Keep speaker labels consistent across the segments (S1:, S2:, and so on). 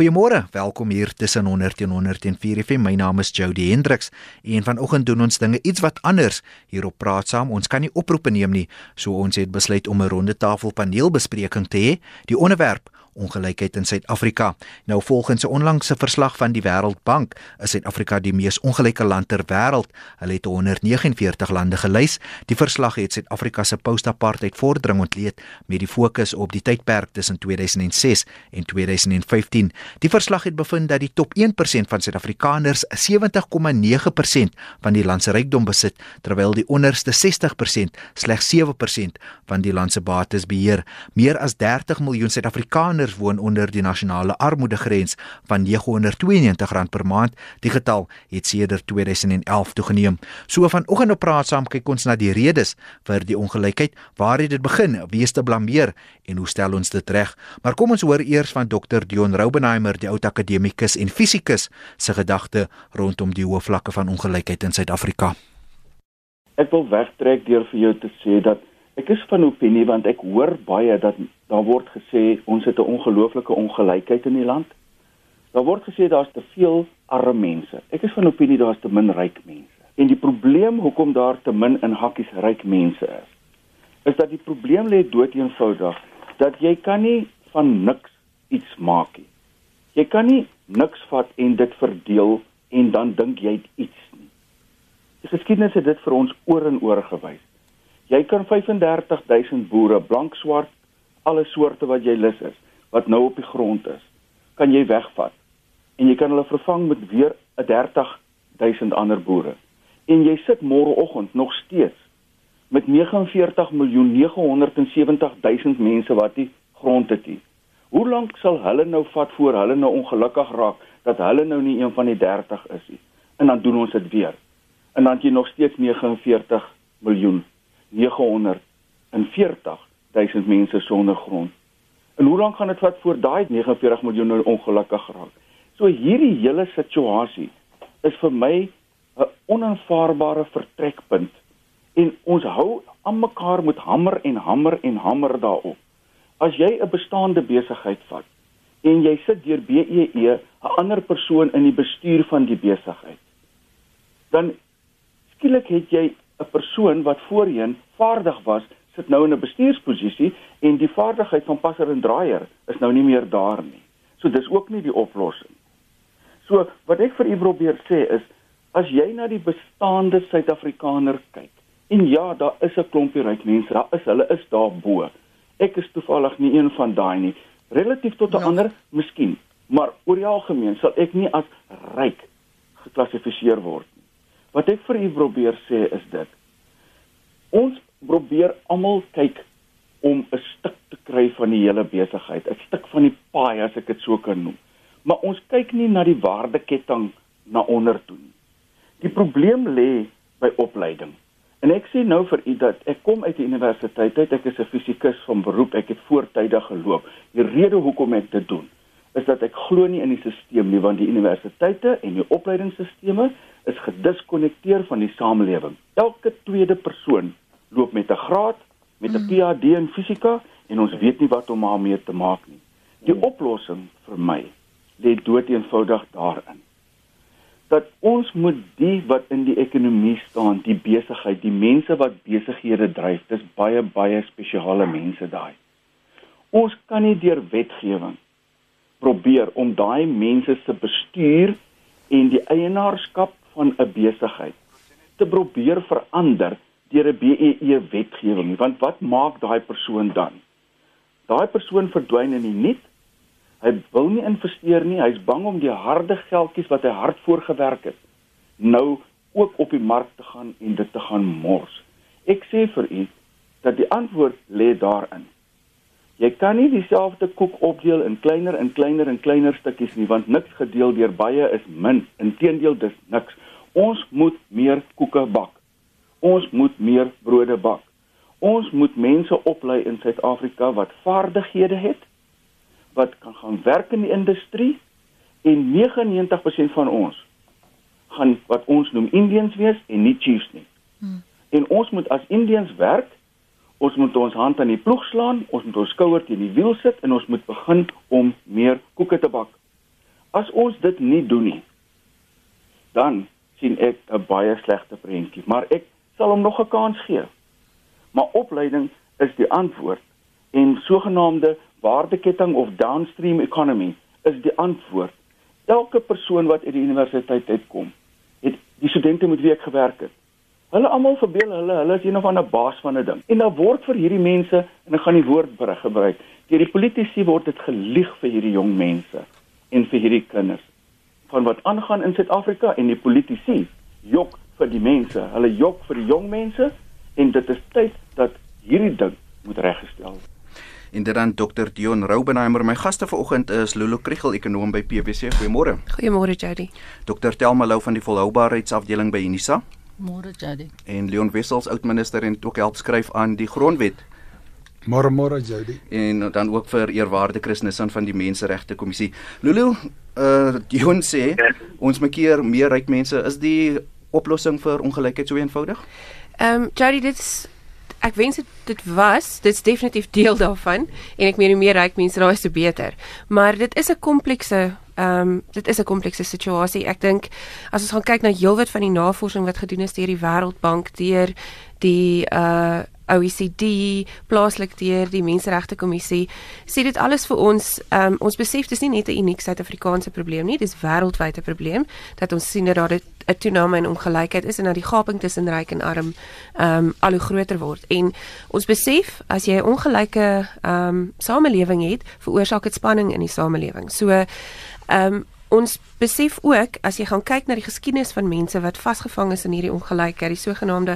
S1: Goeiemôre, welkom hier tussen 100 en 104 FM. My naam is Jody Hendriks en vanoggend doen ons dinge iets wat anders hier op Praat Saam. Ons kan nie oproepe neem nie, so ons het besluit om 'n ronde tafel paneelbespreking te hê. Die onderwerp ongelykheid in Suid-Afrika. Nou volgens 'n onlangse verslag van die Wêreldbank is Suid-Afrika die mees ongelyke land ter wêreld. Hulle het 149 lande gelys. Die verslag het Suid-Afrika se post-apartheid vordering ontleed met die fokus op die tydperk tussen 2006 en 2015. Die verslag het bevind dat die top 1% van Suid-Afrikaners 70,9% van die land se rykdom besit, terwyl die onderste 60% slegs 7% van die land se bates beheer. Meer as 30 miljoen Suid-Afrikaners Suid-Afrikaners woon onder die nasionale armoedegrens van R992 per maand. Die getal het sedert 2011 toegeneem. So vanoggend op praat saam kyk ons na die redes vir die ongelykheid. Waar het dit begin? Wie is te blameer en hoe stel ons dit reg? Maar kom ons hoor eers van Dr. Dion Raubenheimer, die oud akademikus en fisikus, se gedagte rondom die hoë vlakke van ongelykheid in Suid-Afrika.
S2: Ek wil wegtrek deur vir jou te sê dat Ek is van opinie want ek hoor baie dat daar word gesê ons het 'n ongelooflike ongelykheid in die land. Daar word gesê daar's te veel arme mense. Ek is van opinie daar's te min ryk mense. En die probleem hoekom daar te min in hakkies ryk mense is, is dat die probleem lê dood eenvoudig dat jy kan nie van niks iets maak nie. Jy kan nie niks vat en dit verdeel en dan dink jy iets nie. Die geskiedenis het dit vir ons oor en oor gewys. Jy kan 35000 boere, blank, swart, alle soorte wat jy lus is, wat nou op die grond is, kan jy wegvat. En jy kan hulle vervang met weer 'n 30000 ander boere. En jy sit môreoggend nog steeds met 49 miljoen 970000 mense wat die grond het. Die. Hoe lank sal hulle nou vat voor hulle nou ongelukkig raak dat hulle nou nie een van die 30 is nie? En dan doen ons dit weer. En dan jy nog steeds 49 miljoen 940 000 mense sonder grond. En hoe lank gaan dit vat voor daai 49 miljoen nou ongelukkig raak? So hierdie hele situasie is vir my 'n onaanvaarbare vertrekpunt en ons hou aan mekaar met hamer en hamer en hamer daarop. As jy 'n bestaande besigheid vat en jy sit deur BEE 'n ander persoon in die bestuur van die besigheid, dan skielik het jy 'n persoon wat voorheen vaardig was, sit nou in 'n bestuursposisie en die vaardigheid van passer en draaier is nou nie meer daar nie. So dis ook nie die oplossing. So wat ek vir u probeer sê is as jy na die bestaande Suid-Afrikaner kyk en ja, daar is 'n klompie ryk mense, daar is hulle is daar bo. Ek is toevallig nie een van daai nie. Relatief tot 'n ja. ander, miskien, maar oor die algemeen sal ek nie as ryk geklassifiseer word nie. Wat ek vir u probeer sê is dit. Ons probeer almal kyk om 'n stuk te kry van die hele besigheid, 'n stuk van die paai as ek dit so kan noem. Maar ons kyk nie na die waardeketting na onder toe nie. Die probleem lê by opleiding. En ek sê nou vir u dat ek kom uit die universiteit uit, ek is 'n fisikus van beroep, ek het voortydig geloop. Die rede hoekom ek dit doen, is dat ek glo nie in die stelsel nie want die universiteite en die opleidingsstelsels is gediskonnekteer van die samelewing. Elke tweede persoon loop met 'n graad, met 'n mm. PhD in fisika en ons weet nie wat om daarmee te maak nie. Die mm. oplossing vir my lê dood eenvoudig daarin dat ons moet die wat in die ekonomie staan, die besigheid, die mense wat besighede dryf, dis baie baie spesiale mense daai. Ons kan nie deur wetgewing probeer om daai mense se bestuur en die eienaarskap van 'n besigheid te probeer verander deur 'n BEE wetgewing want wat maak daai persoon dan? Daai persoon verdwyn in die niet. Hy wil nie investeer nie. Hy's bang om die harde geldjies wat hy hard voorgewerk het nou ook op die mark te gaan en dit te gaan mors. Ek sê vir u dat die antwoord lê daarin Jy kan nie dieselfde koek opdeel in kleiner en kleiner en kleiner stukkies nie want niks gedeel deur baie is min. Inteendeel dis niks. Ons moet meer koeke bak. Ons moet meer brode bak. Ons moet mense oplei in Suid-Afrika wat vaardighede het wat kan gaan werk in die industrie en 99% van ons gaan wat ons noem Indians wees en nie chiefs nie. Hmm. En ons moet as Indians werk Ons moet ons hand aan die ploeg slaan, ons moet ons skouer teen die wiel sit en ons moet begin om meer koeke te bak. As ons dit nie doen nie, dan sien ek 'n baie slegte prentjie, maar ek sal hom nog 'n kans gee. Maar opleiding is die antwoord en sogenaamde waardeketting of downstream economy is die antwoord. Elke persoon wat uit die universiteit uitkom, het die studente moet week gewerk het. Hulle almal verbeel hulle hulle is een of ander baas van 'n ding. En dan word vir hierdie mense en ek gaan die woord berig gebruik. Deur die politici word dit gelieg vir hierdie jong mense en vir hierdie kinders van wat aangaan in Suid-Afrika en die politici jok vir die mense. Hulle jok vir die jong mense en dit is tyd dat hierdie ding moet reggestel word.
S1: En dit dan Dr Dion Roubenheimer, my gaste vanoggend is Lulu Kriel, ekonom by PwC. Goeiemôre.
S3: Goeiemôre Jody.
S1: Dr Telma Lou van die volhoubaarheidsafdeling by Unisa.
S4: Môre Jody.
S1: En Leon Wessels, oudminister en ook help skryf aan die grondwet.
S5: Môre môre Jody.
S1: En dan ook vir eerwaarde Christensen van die Menseregte Kommissie. Lulu, uh Dion sê ons maak keer meer ryk mense. Is die oplossing vir ongelykheid so eenvoudig?
S3: Ehm um, Jody, dit is ek wens dit dit was, dit's definitief deel daarvan en ek meen hoe meer ryk mense daar is, hoe beter. Maar dit is 'n komplekse ehm um, dit is 'n komplekse situasie. Ek dink as ons gaan kyk na heelwat van die navorsing wat gedoen is deur die Wêreldbank, deur die uh OECD plaaslik deur die Menseregte Kommissie sê dit alles vir ons um, ons besef dis nie net 'n uniek Suid-Afrikaanse probleem nie dis wêreldwyd 'n probleem dat ons sien dat daar 'n toename in ongelykheid is en dat die gaping tussen ryk en arm um, al hoe groter word en ons besef as jy 'n ongelyke um, samelewing het veroorsaak dit spanning in die samelewing so ehm um, ons besef ook as jy gaan kyk na die geskiedenis van mense wat vasgevang is in hierdie ongelykheid, die sogenaamde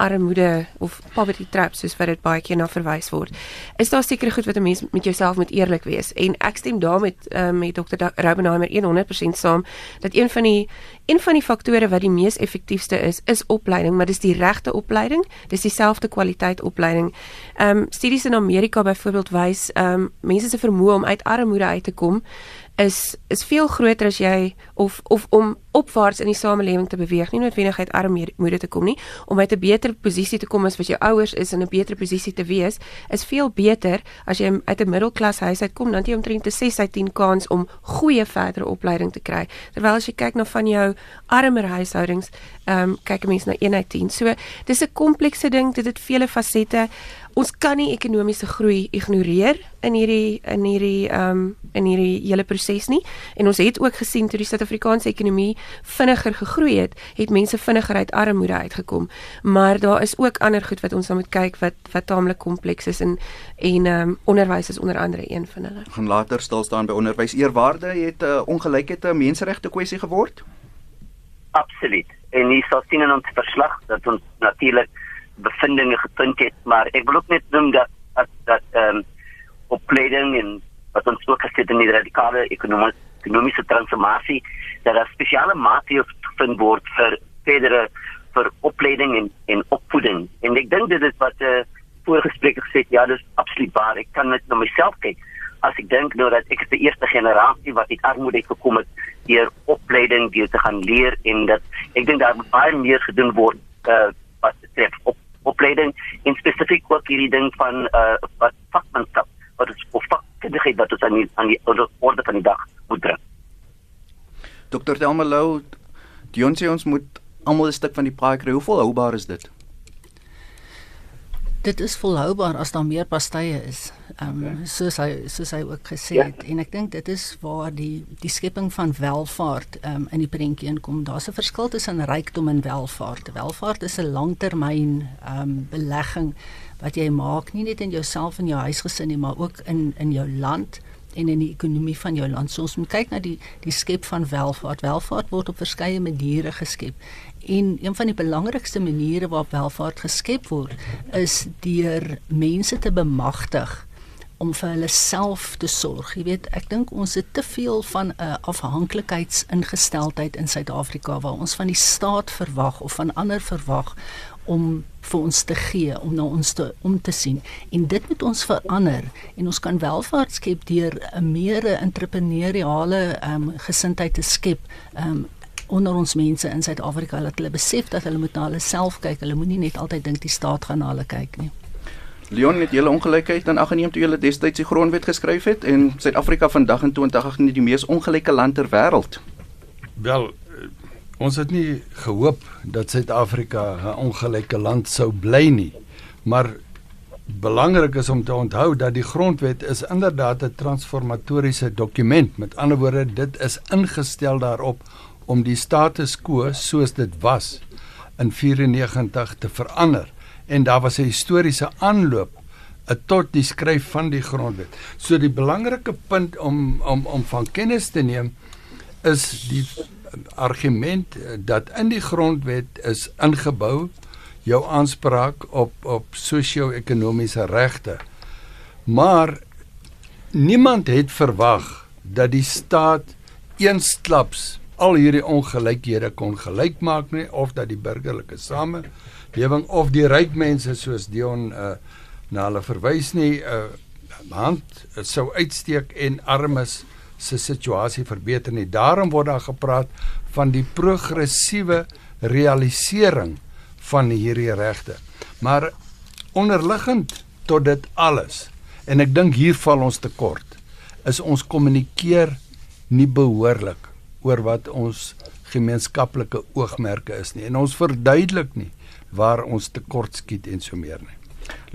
S3: armoede of poverty trap soos wat dit baie keer na verwys word. Is daar seker goed wat 'n mens met jouself moet eerlik wees en ek stem daarmee um, met Dr. Rubenheimer 100% saam dat een van die een van die faktore wat die mees effektiefste is, is opleiding, maar dis die regte opleiding, dis dieselfde kwaliteit opleiding. Ehm um, studies in Amerika byvoorbeeld wys ehm um, mense se vermoë om uit armoede uit te kom is is veel groter as jy of of om opwaarts in die samelewing te beweeg, nie noodwendig uit armoede te kom nie, om uit 'n beter posisie te kom as wat jou ouers is in 'n beter posisie te wees, is veel beter as jy uit 'n middelklas huis uitkom, dan jy omtrent 'n 6 uit 10 kans om goeie verdere opleiding te kry. Terwyl as jy kyk na van jou armer huishoudings, ehm um, kyk mense na 1 uit 10. So, dis 'n komplekse ding, dit het vele fasette ons kan nie ekonomiese groei ignoreer in hierdie in hierdie ehm um, in hierdie hele proses nie. En ons het ook gesien toe die Suid-Afrikaanse ekonomie vinniger gegroei het, het mense vinniger uit armoede uitgekom. Maar daar is ook ander goed wat ons dan moet kyk wat wat taamlik kompleks is en en ehm um, onderwys is onder andere een van hulle.
S1: Gaan later stil staan by onderwys. Eerwaarde het 'n uh, ongelykheid 'n menseregte kwessie geword?
S6: Absoluut. En hier sal sien in ons verslag dat ons natuurlik bevindinge gevind het, maar ek wil ook net noem dat dat dat ehm um, opleiding en wat ons ook gesê het in die radikale ekonomiese ekonomiese transformasie dat daar spesiale maatreëls gevind word vir verdere vir opleiding en en opvoeding. En ek dink dit is wat 'n uh, eh, voorgespreek gesê het, ja, dis absoluut waar. Ek kan net na myself kyk as ek dink nou dat ek is die eerste generasie wat uit armoede gekom het deur opleiding, deur te gaan leer en dat ek dink daar baie meer gedoen word uh, wat betref op opleiding en spesifiek ook hierdie ding van uh wat vakmanskap wat is of vakkundigheid wat ons aan die aan die orde van die dag moet bring.
S1: Dr. Delmalou, Dion sê ons moet almal 'n stuk van die paai kry. Hoe volhoubaar is dit?
S4: Dit is volhoubaar as daar meer pastye is. Ehm um, soos hy soos hy ook gesê ja. het ja. en ek dink dit is waar die die skepping van welvaart ehm um, in die prentjie inkom. Daar's 'n verskil tussen rykdom en welvaart. Welvaart is 'n langtermyn ehm um, belegging wat jy maak nie net in jouself en jou huisgesin nie, maar ook in in jou land en in die ekonomie van jou land. So ons moet kyk na die die skep van welvaart. Welvaart word op verskeie maniere geskep. En een van die belangrikste maniere waarop welvaart geskep word, is deur mense te bemagtig om vir hulle self te sorg. Jy weet, ek dink ons het te veel van 'n afhanklikheidsingesteldheid in Suid-Afrika waar ons van die staat verwag of van ander verwag om vir ons te gee, om na ons te om te sien. En dit moet ons verander en ons kan welvaart skep deur 'n meer entrepreneuriale ehm um, gesindheid te skep. Ehm um, onder ons mense in Suid-Afrika dat hulle besef dat hulle moet na hulle self kyk. Hulle moenie net altyd dink die staat gaan na hulle kyk nie.
S7: Leon het julle ongelykheid dan aggeneem toe julle destyds die grondwet geskryf het en Suid-Afrika vandag in 2018 die mees ongelyke land ter wêreld.
S5: Wel, ons het nie gehoop dat Suid-Afrika 'n ongelyke land sou bly nie. Maar belangrik is om te onthou dat die grondwet is inderdaad 'n transformatoriese dokument. Met ander woorde, dit is ingestel daarop om die status quo soos dit was in 94 te verander en daar was 'n historiese aanloop tot die skryf van die grondwet. So die belangrike punt om om om van kennis te neem is die argument dat in die grondwet is ingebou jou aanspraak op op sosio-ekonomiese regte. Maar niemand het verwag dat die staat eensklaps al hierdie ongelykhede kon gelyk maak nie of dat die burgerlike samelewing of die ryk mense soos Dion uh, na hulle verwys nie 'n uh, hand sou uitsteek en armes se situasie verbeter nie. Daarom word daar gepraat van die progressiewe realisering van hierdie regte. Maar onderliggend tot dit alles en ek dink hier val ons tekort is ons kommunikeer nie behoorlik oor wat ons gemeenskaplike oogmerke is nie en ons verduidelik nie waar ons tekortskiet en so meer nie.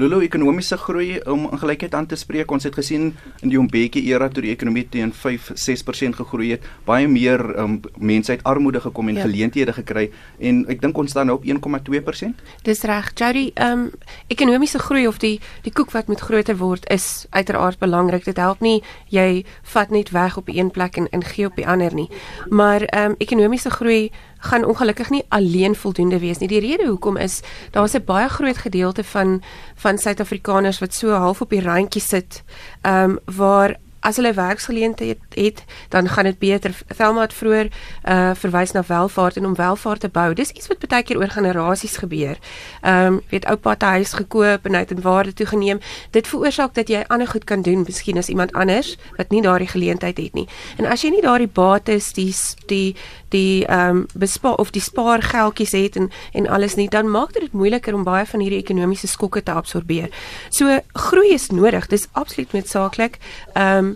S7: Lolo ekonomiese groei om ongelykheid aan te spreek. Ons het gesien in die Mbeki era toe die ekonomie teen 5-6% gegroei het, baie meer um, mense uit armoede gekom en ja. geleenthede gekry en ek dink ons staan nou op 1,2%.
S3: Dis reg. Jody, ehm um, ekonomiese groei of die die koek wat moet groter word is uiteraard belangrik. Dit help nie jy vat net weg op een plek en in gee op die ander nie. Maar ehm um, ekonomiese groei gaan ongelukkig nie alleen voldoende wees nie. Die rede hoekom is daar's 'n baie groot gedeelte van van Suid-Afrikaners wat so half op die randjie sit, ehm um, waar as hulle werksgeleenthede het, dan gaan dit beter. Thelma het vroeër uh verwys na welvaart en om welvaart te bou. Dis iets wat baie keer oor generasies gebeur. Ehm um, weet oupa het 'n huis gekoop en hy het in waarde toegeneem. Dit veroorsaak dat jy ander goed kan doen, miskien as iemand anders wat nie daardie geleentheid het nie. En as jy nie daardie bates, die die die ehm um, bespaar of die spaargeldjies het en en alles nie, dan maak dit moeiliker om baie van hierdie ekonomiese skokke te absorbeer. So groei is nodig. Dis absoluut noodsaaklik. Ehm um,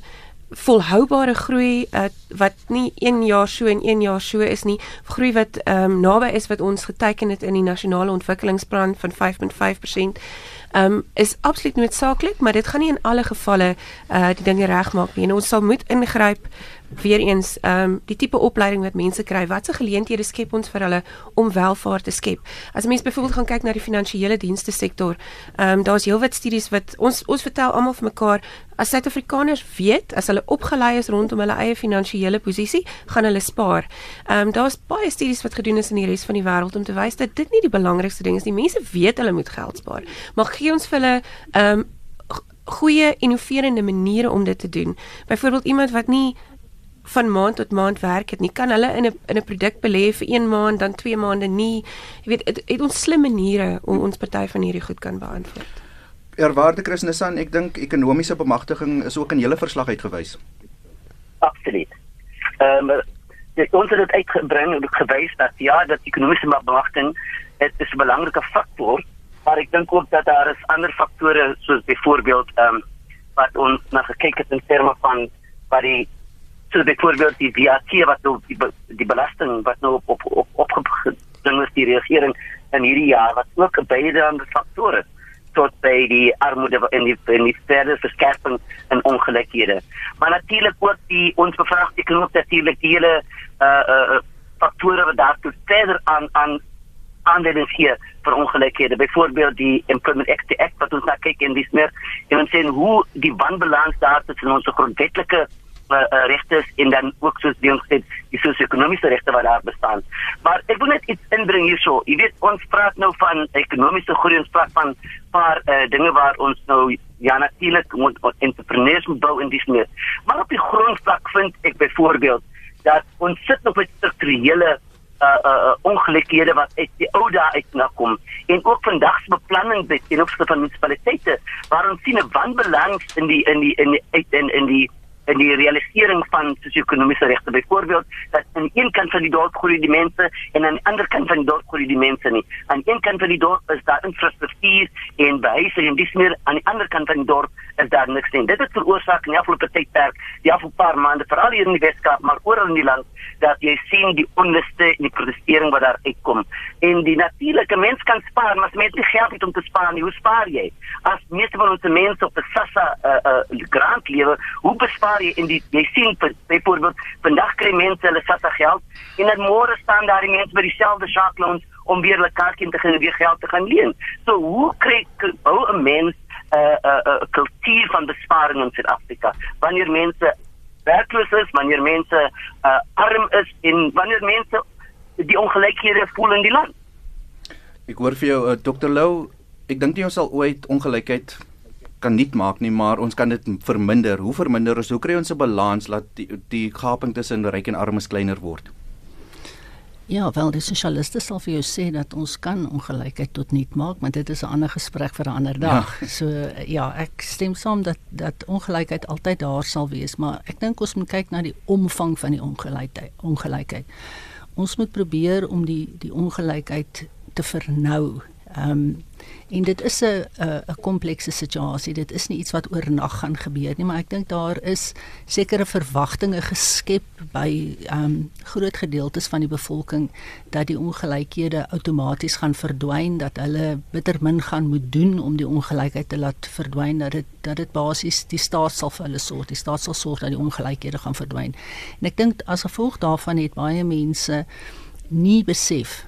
S3: volhoubare groei uh, wat nie 1 jaar so en 1 jaar so is nie. Groei wat ehm um, naby is wat ons geteken het in die nasionale ontwikkelingsplan van 5.5% ehm um, is absoluut noodsaaklik maar dit gaan nie in alle gevalle uh, die dinge regmaak nie. En ons sal moet ingryp weer eens ehm um, die tipe opleiding wat mense kry, watse geleenthede skep ons vir hulle om welvaart te skep? As mense byvoorbeeld gaan kyk na die finansiële dienste sektor, ehm um, daar's heelwat studies wat ons ons vertel almal vir mekaar as Suid-Afrikaners weet as hulle opgelei is rondom hulle eie finansiële posisie, gaan hulle spaar. Ehm um, daar's baie studies wat gedoen is in die res van die wêreld om te wys dat dit nie die belangrikste ding is nie. Mense weet hulle moet geld spaar, maar gee ons vir hulle ehm um, goeie innoverende maniere om dit te doen. Byvoorbeeld iemand wat nie van maand tot maand werk het nie. Kan hulle in 'n in 'n produk belê vir 1 maand dan 2 maande nie. Jy weet, het, het ons slim maniere om ons party van hierdie goed kan beantwoord.
S7: Eerwaarde Christnesan, ek dink ekonomiese bemagtiging is ook in julle verslag uitgewys.
S6: Absoluut. Ehm um, dit ons het dit uitgebring en gewys dat ja, dat ekonomiese bemagtiging dit is 'n belangrike faktor, maar ek dink ook dat daar is ander faktore soos byvoorbeeld ehm um, wat ons na gekyk het in terme van wat die so byvoorbeeld die VAT wat nou die, die belasting wat nou op op op opgebring is die regering in hierdie jaar wat ook 'n bydraende faktor is tot by die armoede en die en die verdere verskerping in ongelykhede. Maar natuurlik ook die ons bevraagteken ook natuurlik die hele uh uh faktore wat daartoe verder aan aan aanleiding gee vir ongelykhede. Byvoorbeeld die Employment Act, Act wat ons nou kyk en dis meer en ons sien hoe die wanbalans daar tussen ons grondwetlike uh, uh, regte en dan ook soos die ons sê die sosio-ekonomiese regte wat daar bestaan. Maar ek wil net iets inbring hierso. Jy weet ons praat nou van ekonomiese groei en praat van paar uh, dinge waar ons nou ja natuurlik moet entrepreneurs moet bou in dis meer. Maar op die grondvlak vind ek byvoorbeeld dat ons sit nog met strukturele uh uh ongelykhede wat uit die ou dae uit na kom en ook vandag se beplanning by ten opsigte van munisipaliteite waar ons sien 'n wanbalans in die in die in die in, in die in die realisering van sosio-ekonomiese regte byvoorbeeld dat aan een kant van die dorp groei die mense en aan die ander kant van die dorp groei die mense nie. Aan een kant van die dorp is daar infrastruktuur en behuising en dis meer aan die ander kant van die dorp is daar niks nie. Dit het veroorsaak in die afgelope tydperk, die afgelope paar maande veral hier in die Weskaap, maar oral in die land dat jy sien die onluste en die protestering wat daar uitkom. En die natuurlike mens kan spaar, maar as mens nie geld het om te spaar nie, hoe spaar jy? As meeste van ons mense op 'n SASSA uh, uh, grant lewe, hoe bespaar jy in die jy sien byvoorbeeld vandag kry mense hulle SASSA geld en dan môre staan daar die mense by dieselfde shark loans om weer hulle kaartjie te gaan weer geld te gaan leen. So hoe kry hoe 'n mens 'n uh, 'n uh, 'n uh, kultuur van besparing in Suid-Afrika wanneer mense werkloos is, wanneer mense uh, arm is en wanneer mense die ongelykhede voel in die land.
S7: Ek hoor vir jou uh, Dr Lou, ek dink nie ons sal ooit ongelykheid kan nie maak nie, maar ons kan dit verminder. Hoe verminder ons? Hoe kry ons 'n balans laat die, die gaping tussen ryk en armes kleiner word?
S4: Ja, wel die sosialiste sal vir jou sê dat ons kan ongelykheid tot nul maak, maar dit is 'n ander gesprek vir 'n ander dag. Ja. So ja, ek stem saam dat dat ongelykheid altyd daar sal wees, maar ek dink ons moet kyk na die omvang van die ongelykheid. Ongelykheid. Ons moet probeer om die die ongelykheid te vernou. Ehm um, En dit is 'n 'n 'n komplekse situasie. Dit is nie iets wat oornag gaan gebeur nie, maar ek dink daar is sekere verwagtinge geskep by ehm um, groot gedeeltes van die bevolking dat die ongelykhede outomaties gaan verdwyn, dat hulle bitter min gaan moet doen om die ongelykheid te laat verdwyn, dat dit dat dit basies die staat sal vir hulle sorg. Die staat sal sorg dat die ongelykhede gaan verdwyn. En ek dink as gevolg daarvan het baie mense nie besef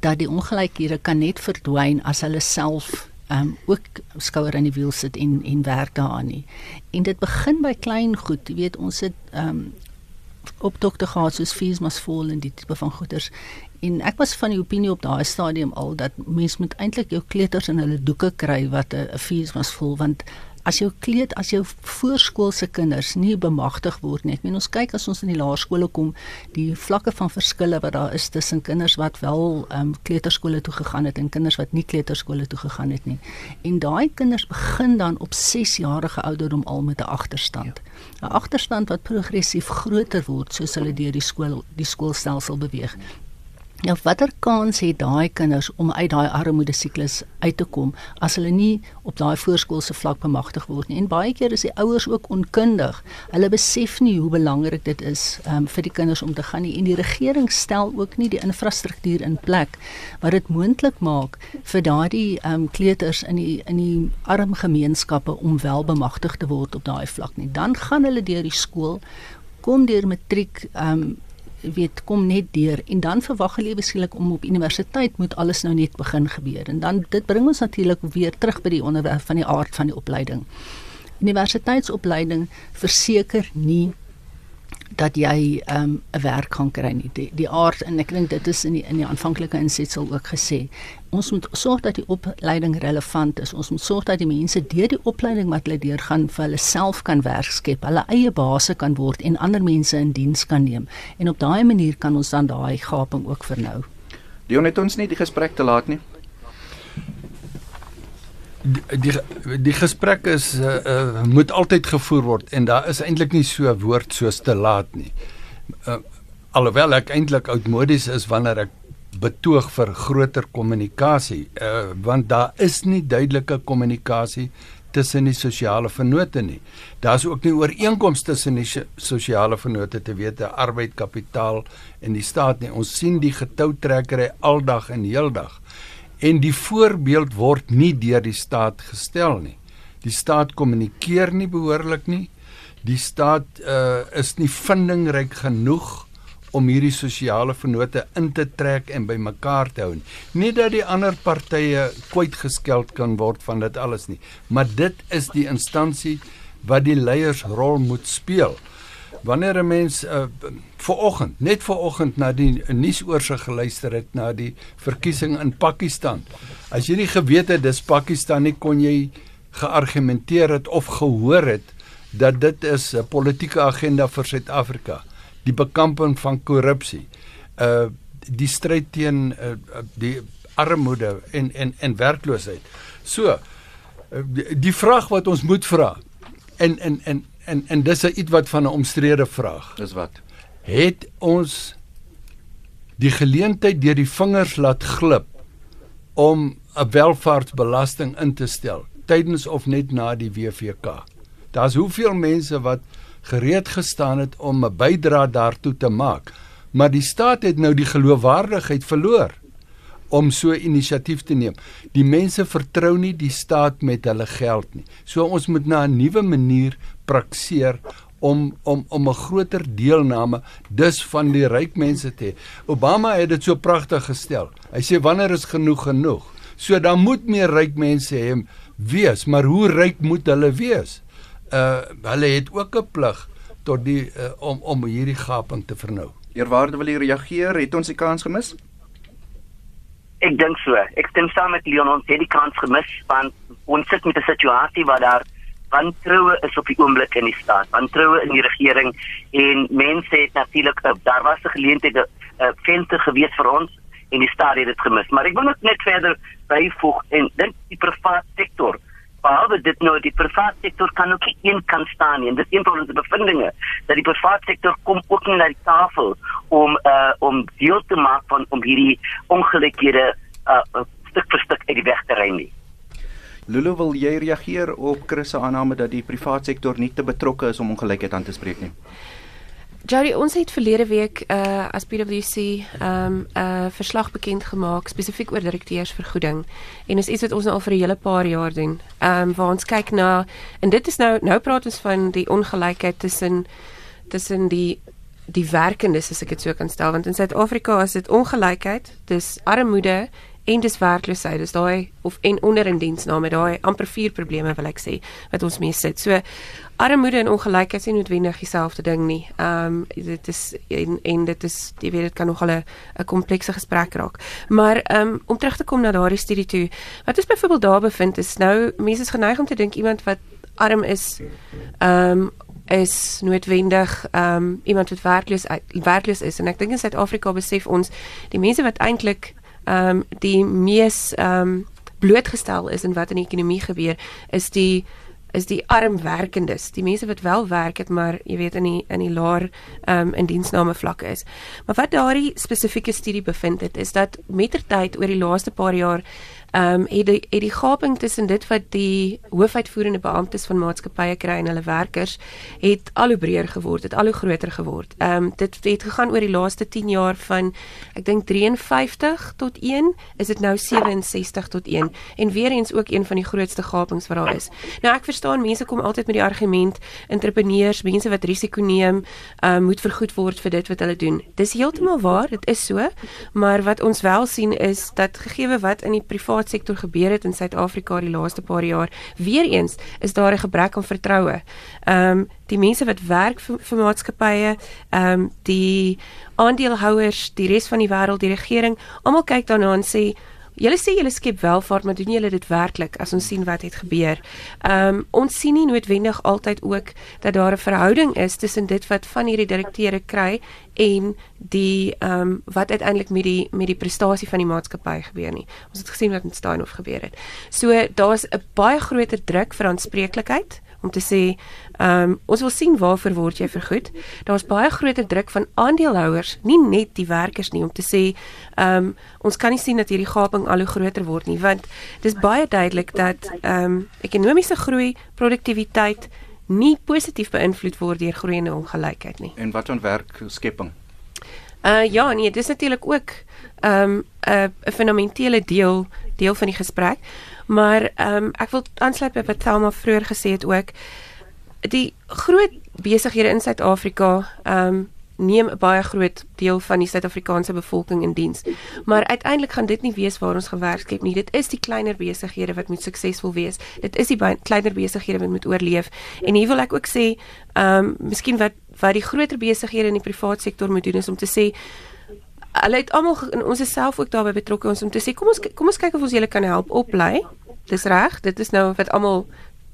S4: dat die ongelykhede kan net verdwyn as hulle self um ook skouer aan die wiel sit en en werk daaraan nie. En dit begin by klein goed. Jy weet ons het um op dokter gehad soos fees must fall in die tipe van goeders. En ek was van die opinie op daai stadium al dat mens moet eintlik jou kleuters in hulle doeke kry wat 'n fees must fall want as jou kleed as jou voorskoolse kinders nie bemagtig word nie. Ek meen ons kyk as ons in die laerskole kom, die vlakke van verskille wat daar is tussen kinders wat wel ehm um, kleuterskole toe gegaan het en kinders wat nie kleuterskole toe gegaan het nie. En daai kinders begin dan op 6 jarige ouderdom al met 'n agterstand. 'n Agterstand wat progressief groter word soos hulle deur die skool die skoolstelsel beweeg. Nou watter kans het daai kinders om uit daai armoede siklus uit te kom as hulle nie op daai voorskoolse vlak bemagtig word nie? En baie keer is die ouers ook onkundig. Hulle besef nie hoe belangrik dit is um, vir die kinders om te gaan nie en die regering stel ook nie die infrastruktuur in plek wat dit moontlik maak vir daardie um, kleuters in die in die arm gemeenskappe om wel bemagtig te word op daai vlak nie. Dan gaan hulle deur die skool kom deur matriek um, weet kom net deur en dan verwag hulle beskiklik om op universiteit moet alles nou net begin gebeur en dan dit bring ons natuurlik weer terug by die onderwerp van die aard van die opleiding. Universiteitsopleiding verseker nie dat jy ehm, 'n um, werk gaan kry nie. Die die aard en ek dink dit is in die in die aanvanklike insetsel ook gesê. Ons moet sorg dat die opleiding relevant is. Ons moet sorg dat die mense deur die opleiding wat hulle deurgaan vir hulle self kan werk skep, hulle eie base kan word en ander mense in diens kan neem. En op daai manier kan ons dan daai gaping ook vernou.
S7: Dion het ons nie die gesprek te laat nie
S5: die die, die gesprek is uh, uh, moet altyd gevoer word en daar is eintlik nie so 'n woord soos te laat nie. Uh, alhoewel ek eintlik oudmodies is wanneer ek betoog vir groter kommunikasie uh, want daar is nie duidelike kommunikasie tussen die sosiale vennote nie. Daar's ook nie ooreenkomste tussen die sosiale vennote te weet te arbeid, kapitaal en die staat nie. Ons sien die getoutrekkery aldag en heeldag en die voorbeeld word nie deur die staat gestel nie. Die staat kommunikeer nie behoorlik nie. Die staat uh, is nie vindingryk genoeg om hierdie sosiale vennote in te trek en bymekaar te hou. Nie dat die ander partye kwyt geskeld kan word van dit alles nie, maar dit is die instansie wat die leiersrol moet speel wanneer 'n mens uh, ver oggend, net ver oggend na die nuusoorse geluister het na die verkiesing in Pakistan. As jy nie geweet het dis Pakistan nie, kon jy geargumenteer het of gehoor het dat dit is 'n politieke agenda vir Suid-Afrika, die bekamping van korrupsie, uh die stryd teen uh, die armoede en en en werkloosheid. So uh, die, die vraag wat ons moet vra en en en en en dis 'n iets wat van 'n omstrede vraag.
S7: Dis wat.
S5: Het ons die geleentheid deur die vingers laat glip om 'n welvaartsbelasting in te stel tydens of net na die WVK. Daar's hoeveel mense wat gereed gestaan het om 'n bydrae daartoe te maak, maar die staat het nou die geloofwaardigheid verloor om so inisiatief te neem. Die mense vertrou nie die staat met hulle geld nie. So ons moet na 'n nuwe manier prakseer om om om 'n groter deelname dus van die ryk mense te hê. Obama het dit so pragtig gestel. Hy sê wanneer is genoeg genoeg? So dan moet meer ryk mense hê wees, maar hoe ryk moet hulle wees? Uh hulle het ook 'n plig tot die uh, om om hierdie gaping te vernou.
S7: Eerwaarde wil jy reageer? Het ons die kans gemis?
S6: Ek dink so. Ek stem saam met Leon ons het die kans gemis want ons sit met 'n situasie waar daar wantroue is op die oomblik in die staat. Wantroue in die regering en mense het natuurlik uh, daar was 'n geleentheid 'n uh, venster gewees vir ons en die staat het dit gemis. Maar ek wil net verder byvoeg en dink die private sektor behalwe dit nou die private sektor kan ook nie een kan staan nie en dit is een van ons bevindinge dat die private sektor kom ook nie na die tafel om uh om deel te maak van om hierdie ongelykhede uh stuk vir stuk uit die weg te ry nie.
S7: Lulu wil jy reageer op Chris se aanname dat die private sektor nie te betrokke is om ongelykheid aan te spreek nie?
S3: Jerry, ons het verlede week uh as PwC um 'n uh, verslag bekend gemaak spesifiek oor direkteursvergoeding en is iets wat ons nou al vir 'n hele paar jaar doen. Um waar ons kyk na en dit is nou nou praat ons van die ongelykheid tussen tussen die die werkendes as ek dit so kan stel want in Suid-Afrika is dit ongelykheid, dis armoede en dis werkloosheid dis daai of en onder in diensname daai amper vier probleme wil ek sê wat ons mee sit. So armoede en ongelykheid is nie noodwendig dieselfde ding nie. Ehm um, dit is en, en dit is jy weet dit kan nogal 'n komplekse gesprek raak. Maar ehm um, om terug te kom na daardie studie toe. Wat is byvoorbeeld daar bevind is nou mense is geneig om te dink iemand wat arm is ehm um, is noodwendig ehm um, iemand wat werkloos werkloos is en ek dink in Suid-Afrika besef ons die mense wat eintlik ehm um, die mees ehm um, blootgestel is in wat in die ekonomie gebeur is die is die arm werkendes, die mense wat wel werk het maar jy weet in die in die laer ehm um, in diensname vlakke is. Maar wat daardie spesifieke studie bevind het is dat mettertyd oor die laaste paar jaar ehm um, het die het die gaping tussen dit wat die hoofuitvoerende beamptes van maatskappye kry en hulle werkers het al hoe breër geword, het al hoe groter geword. Ehm um, dit het gegaan oor die laaste 10 jaar van ek dink 53 tot 1 is dit nou 67 tot 1 en weer eens ook een van die grootste gapings wat daar is. Nou ek verstaan mense kom altyd met die argument entrepreneurs, mense wat risiko neem, ehm um, moet vergoed word vir dit wat hulle doen. Dis heeltemal waar, dit is so, maar wat ons wel sien is dat gegee wat in die privaat sektor gebeur het in Suid-Afrika die laaste paar jaar, weer eens is daar 'n gebrek aan vertroue. Ehm um, die mense wat werk vir, vir maatskappye, ehm um, die aandeelhouers, die res van die wêreld, die regering, almal kyk daarna en sê Julle sê julle skep welvaart, maar doen julle dit werklik as ons sien wat het gebeur? Ehm um, ons sien nie noodwendig altyd ook dat daar 'n verhouding is tussen dit wat van hierdie direkteure kry en die ehm um, wat uiteindelik met die met die prestasie van die maatskappy gebeur nie. Ons het gesien wat met Steinhoff gebeur het. So daar's 'n baie groter druk vir aanspreeklikheid om te sê, ehm um, ons wil sien waarvoor word jy vergoed. Daar's baie groter druk van aandeelhouers, nie net die werkers nie om te sê, ehm um, ons kan nie sien dat hierdie gaping al hoe groter word nie, want dis baie duidelik dat ehm um, ekonomiese groei, produktiwiteit nie positief beïnvloed word deur groeiende ongelykheid nie.
S7: En wat van werkskepping?
S3: Uh ja, nee, dis natuurlik ook ehm um, 'n 'n fundamentele deel deel van die gesprek. Maar ehm um, ek wil aansluit by wat Thelma vroeër gesê het ook. Die groot besighede in Suid-Afrika ehm um, neem 'n baie groot deel van die Suid-Afrikaanse bevolking in diens. Maar uiteindelik gaan dit nie wees waar ons gewerk skep nie. Dit is die kleiner besighede wat moet suksesvol wees. Dit is die kleiner besighede wat moet oorleef. En hier wil ek ook sê, ehm um, miskien wat wat die groter besighede in die private sektor moet doen is om te sê hulle het almal ons is self ook daarbey betrokke ons om te sê kom ons kom ons kyk of ons julle kan help oplei. Dis reg, dit is nou wat almal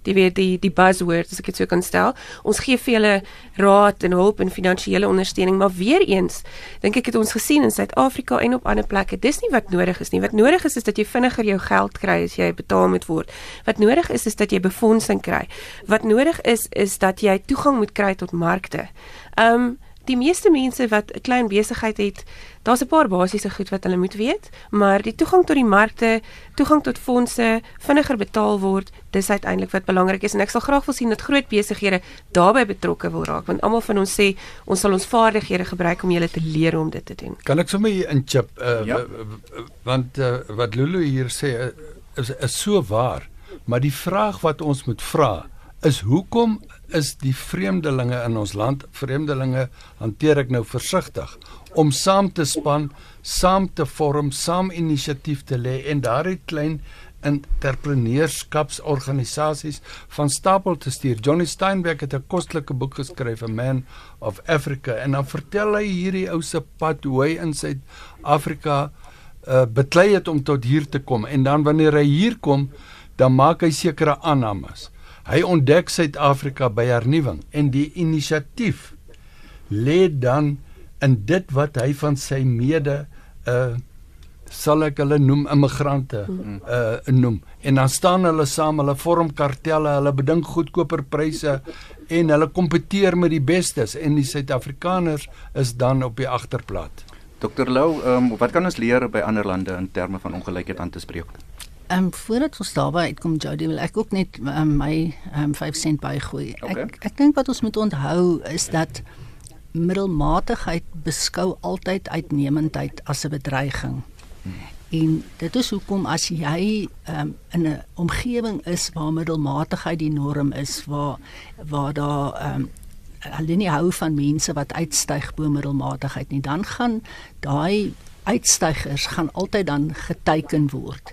S3: die weet die die buzzwords as ek dit so kan stel. Ons gee vir julle raad en hulp en finansiële ondersteuning, maar weer eens dink ek het ons gesien in Suid-Afrika en op ander plekke, dis nie wat nodig is nie. Wat nodig is is dat jy vinniger jou geld kry as jy betaal moet word. Wat nodig is is dat jy befondsing kry. Wat nodig is is dat jy toegang moet kry tot markte. Um die meeste mense wat 'n klein besigheid het, daar's 'n paar basiese goed wat hulle moet weet, maar die toegang tot die markte, toegang tot fondse, vinniger betaal word, dis uiteindelik wat belangrik is en ek sal graag wil sien dat groot besighede daarbey betrokke wil raak want almal van ons sê ons sal ons vaardighede gebruik om julle te leer om dit te doen.
S5: Kan ek sommer hier inchip uh,
S7: Ja.
S5: want uh, wat Lulu hier sê uh, is is so waar, maar die vraag wat ons moet vra is hoekom is die vreemdelinge in ons land, vreemdelinge hanteer ek nou versigtig om saam te span, saam te vorm, saam inisiatief te lê en daardie klein entrepreneurskapsorganisasies van stapel te stuur. Johnny Steinbeck het 'n kostelike boek geskryf, A Man of Africa, en dan vertel hy hierdie ou se pad hoe hy in Suid-Afrika uh beklei het om tot hier te kom en dan wanneer hy hier kom, dan maak hy sekere aannames. Hy ontdek Suid-Afrika by hernuwing en die inisiatief lê dan in dit wat hy van sy mede uh sal ek hulle noem immigrante uh noem en dan staan hulle saam hulle vorm kartelle hulle beding goedkoper pryse en hulle kompeteer met die bestes en die Suid-Afrikaners is dan op die agterplaat.
S7: Dr Lou, um, wat kan ons leer by ander lande in terme van ongelykheid aan te spreek?
S4: Ehm um, voordat ons daarby uitkom Jody wil ek ook net um, my ehm um, 5 sent bygooi.
S7: Okay.
S4: Ek ek dink wat ons moet onthou is dat middelmatigheid beskou altyd uitnemendheid as 'n bedreiging. En dit is hoekom as jy um, in 'n omgewing is waar middelmatigheid die norm is, waar waar daar um, hulle nie hou van mense wat uitstyg bo middelmatigheid nie, dan gaan daai uitstygers gaan altyd dan geteiken word.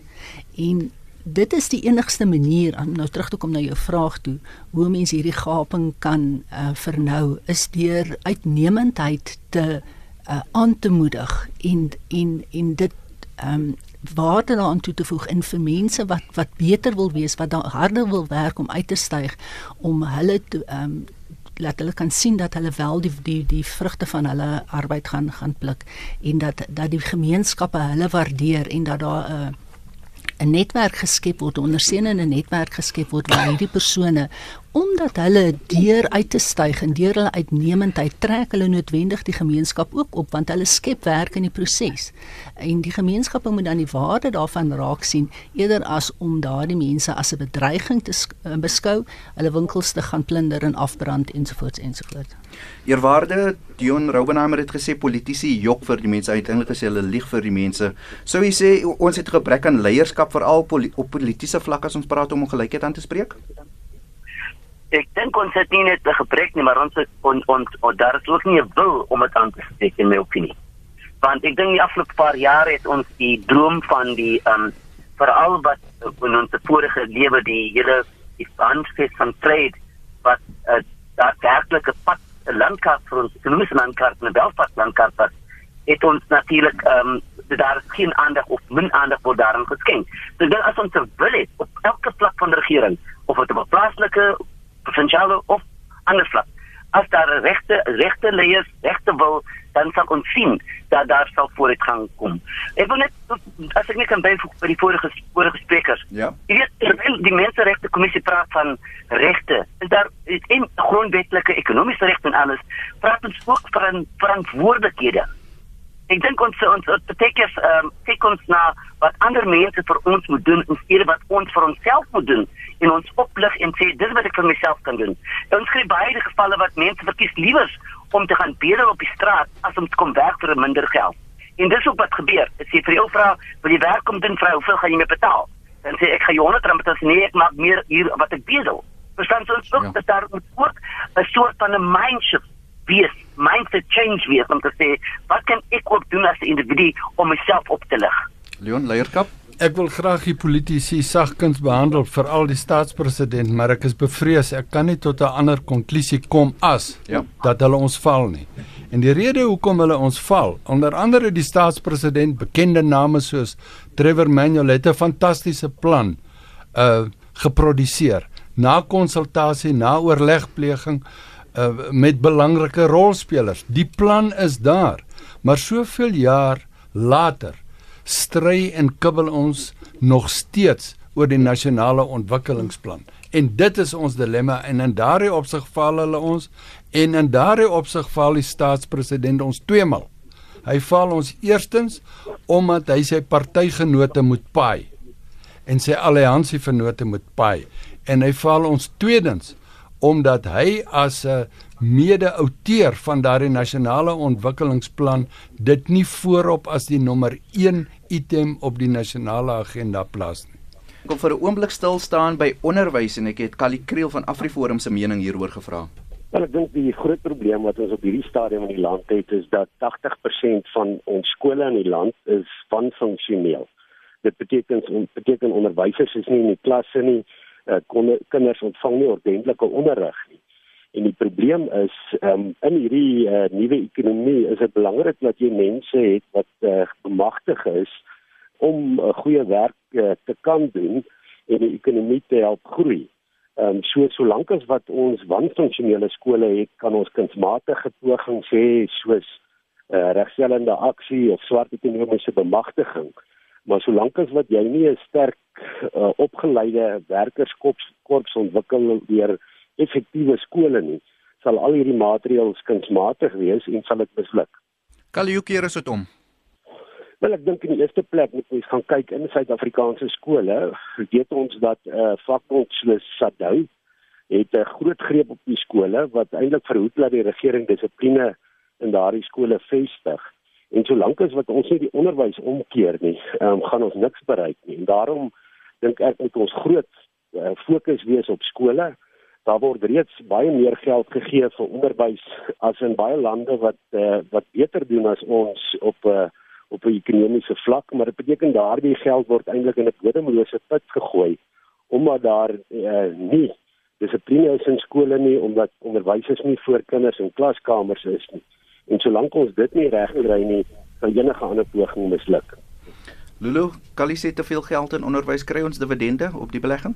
S4: En dit is die enigste manier om nou terug te kom na jou vraag toe hoe mense hierdie gaping kan uh, vernou is deur uitnemendheid te uh, aan te moedig en en en dit ehm um, waarde daaraan toe te voeg in vir mense wat wat beter wil wees, wat daar harder wil werk om uit te styg om hulle te ehm um, laat hulle kan sien dat hulle wel die die die vrugte van hulle arbeid gaan gaan pluk en dat dat die gemeenskappe hulle waardeer en dat daar 'n uh, 'n netwerk geskep word, 'n ondersteunende netwerk geskep word waar hierdie persone omdat hulle deur uit te styg en deur hulle uitnemendheid trek hulle noodwendig die gemeenskap ook op want hulle skep werk in die proses. En die gemeenskappe moet dan die waarde daarvan raak sien eerder as om daardie mense as 'n bedreiging te sk- beskou, hulle winkels te gaan plunder en afbrand ensovoorts ensovoorts.
S7: Eerwaarde Dion Roubenheimer het gesê politici jok vir die mense, uiteindelik gesê hulle lieg vir die mense. Sou jy sê ons het 'n gebrek aan leierskap veral op politieke vlak as ons praat om ongelykheid aan te spreek?
S6: Ek dink ons het nie net 'n gebrek nie, maar ons het on, ons on, daar is ook nie 'n wil om dit aan te spreek in my opinie. Want ek dink die afgelope paar jare het ons die droom van die ehm um, veral wat in ons vorige lewe die hele die handves van trade wat uh, daadwerklik 'n pad 'n landkaart vir ons ekonomiese landkaart en 'n welvaart landkaart was het ons natuurlik ehm um, daar is geen aandag of min aandag word daaraan geskenk. So dink as ons 'n wil het op elke vlak van die regering of dit op 'n plaaslike, provinsiale of ander vlak, as daar 'n regte regte leiers, regte wil, dan sal ons sien dat daar sal vooruitgang kom. Ek wil net as ek net kan byvoeg by die vorige vorige sprekers.
S7: Ja.
S6: Jy weet terwyl die menseregte kommissie praat van regte, is daar en grondwetlike ekonomiese regte en alles, praat ons ook van verantwoordelikhede. Ek dink ons ons beteken ehm um, kyk ons na wat ander mense vir ons moet doen in steede wat ons vir onsself moet doen en ons oplig en sê dis wat ek vir myself kan doen. En ons kry baie gevalle wat mense verkies liewers om te gaan bedel op die straat as om te kom werk vir minder geld. En dis ook wat gebeur. Ek sê vir jou vrou, wil jy werk kom doen vrou, hoeveel gaan jy my betaal? Dan sê ek gaan jou 100 rand betaal, nee, ek maak meer hier wat ek bedel. Verstaan jy ons ook
S7: Ja.
S6: dat daar moet ook 'n soort van 'n mindshift wees, mindset change wees om te sê wat kan ek ook doen as 'n individu om myself op te lig?
S7: Leon leierskap?
S5: Ek wil graag die politici sagkens behandel, veral die staatspresident, maar ek is bevrees ek kan nie tot 'n ander konklusie kom as
S7: Ja.
S5: dat hulle ons val nie. En die rede hoekom hulle ons val, onder andere die staatspresident, bekende name soos Trevor Manuel het 'n fantastiese plan uh geproduseer. na konsultasie, na oorlegpleging uh, met belangrike rolspelers. Die plan is daar, maar soveel jaar later stry en kibbel ons nog steeds oor die nasionale ontwikkelingsplan. En dit is ons dilemma en in daardie opsig val hulle ons en in daardie opsig val die staatspresident ons tweemaal. Hy val ons eerstens omdat hy sy partygenote moet paai en sy alliansievennote moet paai en hy val ons tweedens omdat hy as 'n mede-outeur van daardie nasionale ontwikkelingsplan dit nie voorop as die nommer 1 item op die nasionale agenda plaas nie.
S7: Ek wil vir 'n oomblik stil staan by onderwys en ek het Kali Kriel van AfriForum se mening hieroor gevra.
S8: Wel ek dink die groot probleem wat ons op hierdie stadium in die land het is dat 80% van ons skole in die land is van funksioneel. Dit beteken ons beteken onderwysers is nie in die klasse nie, uh, kinders ontvang nie ordentlike onderrig nie. En die probleem is um, in hierdie uh, nuwe ekonomie is dit belangrik dat jy mense het wat uh, bemagtig is om 'n uh, goeie werk uh, te kan doen en die ekonomie te help groei. Ehm um, so solank as wat ons wanfunksionele skole het, kan ons kunsmatige pogings hê soos uh, regstellende aksie of swart ekonomiese bemagtiging. Maar solank as wat jy nie 'n sterk uh, opgeleide werkerskorps korps ontwikkel deur effektiewe skole nie, sal al hierdie maatreëls kunsmatig wees en sal dit misluk.
S1: Kaliokeer is dit om.
S8: Wel ek dink in die eerste plek moet ons gaan kyk in Suid-Afrikaanse skole. Weet ons dat eh uh, vakbond soos SADU het 'n groot greep op die skole wat eintlik verhoed dat die regering dissipline in daardie skole vestig. En solank as wat ons nie die onderwys omkeer nie, um, gaan ons niks bereik nie. En daarom dink ek moet ons groot uh, fokus wees op skole daar word reeds baie meer geld gegee vir onderwys as in baie lande wat uh, wat beter doen as ons op 'n uh, op 'n ekonomiese vlak, maar dit beteken daardie geld word eintlik in 'n bodemlose put gegooi omdat daar uh, nie dissipline is in skole nie omdat onderwysers nie voor kinders in klaskamers is nie. En solank ons dit nie regkry nie, sal enige ander poging misluk.
S7: Lulu, kan jy sê te veel geld in onderwys kry ons dividende op die belegging?